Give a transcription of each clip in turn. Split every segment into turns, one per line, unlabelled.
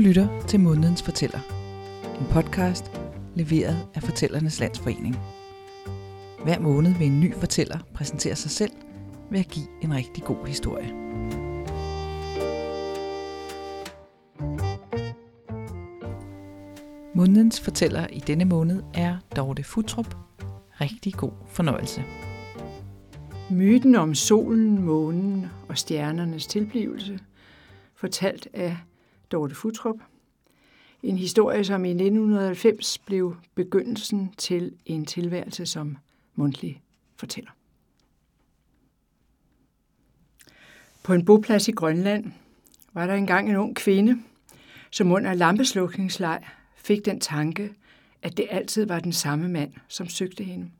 lytter til Månedens Fortæller. En podcast leveret af Fortællernes Landsforening. Hver måned vil en ny fortæller præsentere sig selv ved at give en rigtig god historie. Månedens fortæller i denne måned er Dorte Futrup. Rigtig god fornøjelse.
Myten om solen, månen og stjernernes tilblivelse, fortalt af Dorte Futrup. En historie, som i 1990 blev begyndelsen til en tilværelse som mundtlig fortæller. På en boplads i Grønland var der engang en ung kvinde, som under lampeslukningsleg fik den tanke, at det altid var den samme mand, som søgte hende.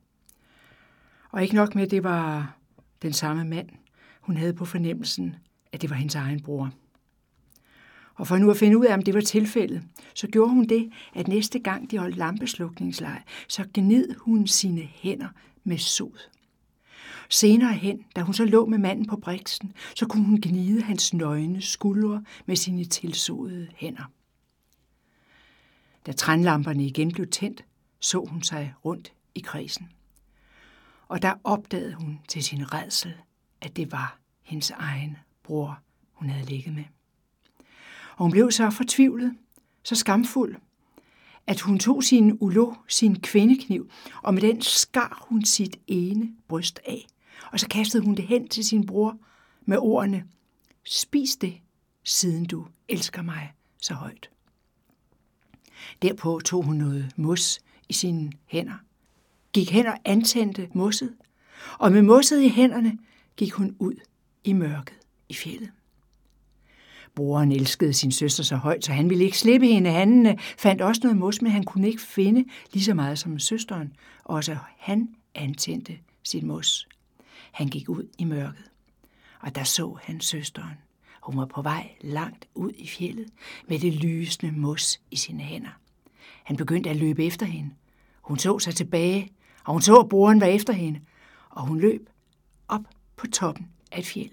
Og ikke nok med, at det var den samme mand, hun havde på fornemmelsen, at det var hendes egen bror. Og for nu at finde ud af, om det var tilfældet, så gjorde hun det, at næste gang de holdt lampeslukningslej, så gned hun sine hænder med sod. Senere hen, da hun så lå med manden på briksen, så kunne hun gnide hans nøgne skuldre med sine tilsodede hænder. Da trænlamperne igen blev tændt, så hun sig rundt i kredsen. Og der opdagede hun til sin redsel, at det var hendes egen bror, hun havde ligget med. Og hun blev så fortvivlet, så skamfuld, at hun tog sin ulo, sin kvindekniv, og med den skar hun sit ene bryst af. Og så kastede hun det hen til sin bror med ordene, spis det, siden du elsker mig så højt. Derpå tog hun noget mos i sine hænder, gik hen og antændte mosset, og med mosset i hænderne gik hun ud i mørket i fjellet. Broren elskede sin søster så højt, så han ville ikke slippe hende. Han øh, fandt også noget mos, men han kunne ikke finde lige så meget som søsteren. Også han antændte sin mos. Han gik ud i mørket, og der så han søsteren. Hun var på vej langt ud i fjellet med det lysende mos i sine hænder. Han begyndte at løbe efter hende. Hun så sig tilbage, og hun så, at broren var efter hende, og hun løb op på toppen af et fjeld.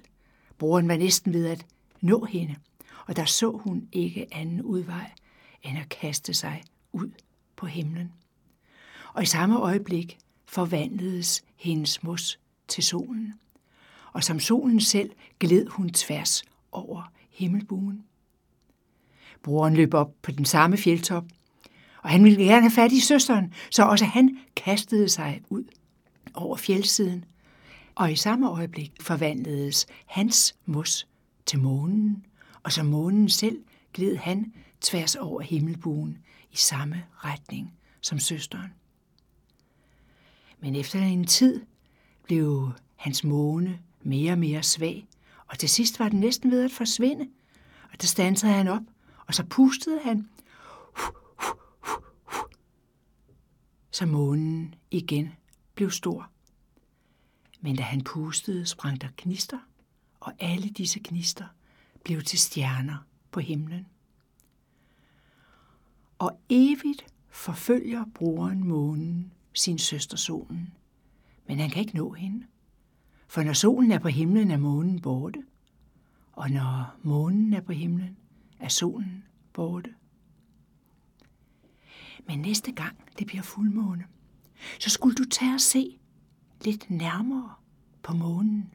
Broren var næsten ved at nå hende, og der så hun ikke anden udvej end at kaste sig ud på himlen. Og i samme øjeblik forvandledes hendes mos til solen, og som solen selv gled hun tværs over himmelbuen. Broren løb op på den samme fjeldtop, og han ville gerne have fat i søsteren, så også han kastede sig ud over fjeldsiden, og i samme øjeblik forvandledes hans mos til månen, og som månen selv gled han tværs over himmelbuen i samme retning som søsteren. Men efter en tid blev hans måne mere og mere svag, og til sidst var den næsten ved at forsvinde. Og der stansede han op, og så pustede han, så månen igen blev stor. Men da han pustede, sprang der gnister, og alle disse gnister blev til stjerner på himlen. Og evigt forfølger broren månen sin søster solen, men han kan ikke nå hende. For når solen er på himlen, er månen borte, og når månen er på himlen, er solen borte. Men næste gang det bliver fuldmåne, så skulle du tage og se lidt nærmere på månen.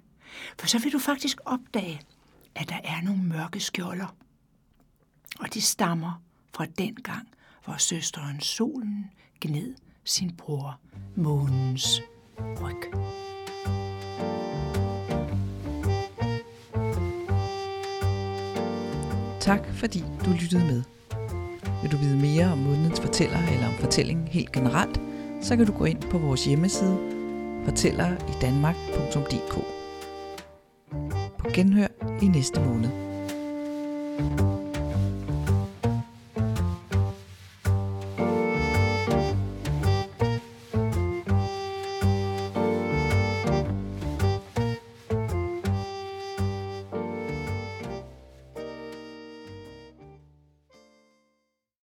For så vil du faktisk opdage, at der er nogle mørke skjolder. Og de stammer fra den gang, hvor søsteren solen gned sin bror månens ryg.
Tak fordi du lyttede med. Vil du vide mere om månedens fortæller eller om fortællingen helt generelt, så kan du gå ind på vores hjemmeside fortælleridanmark.dk. På genhør i næste måned.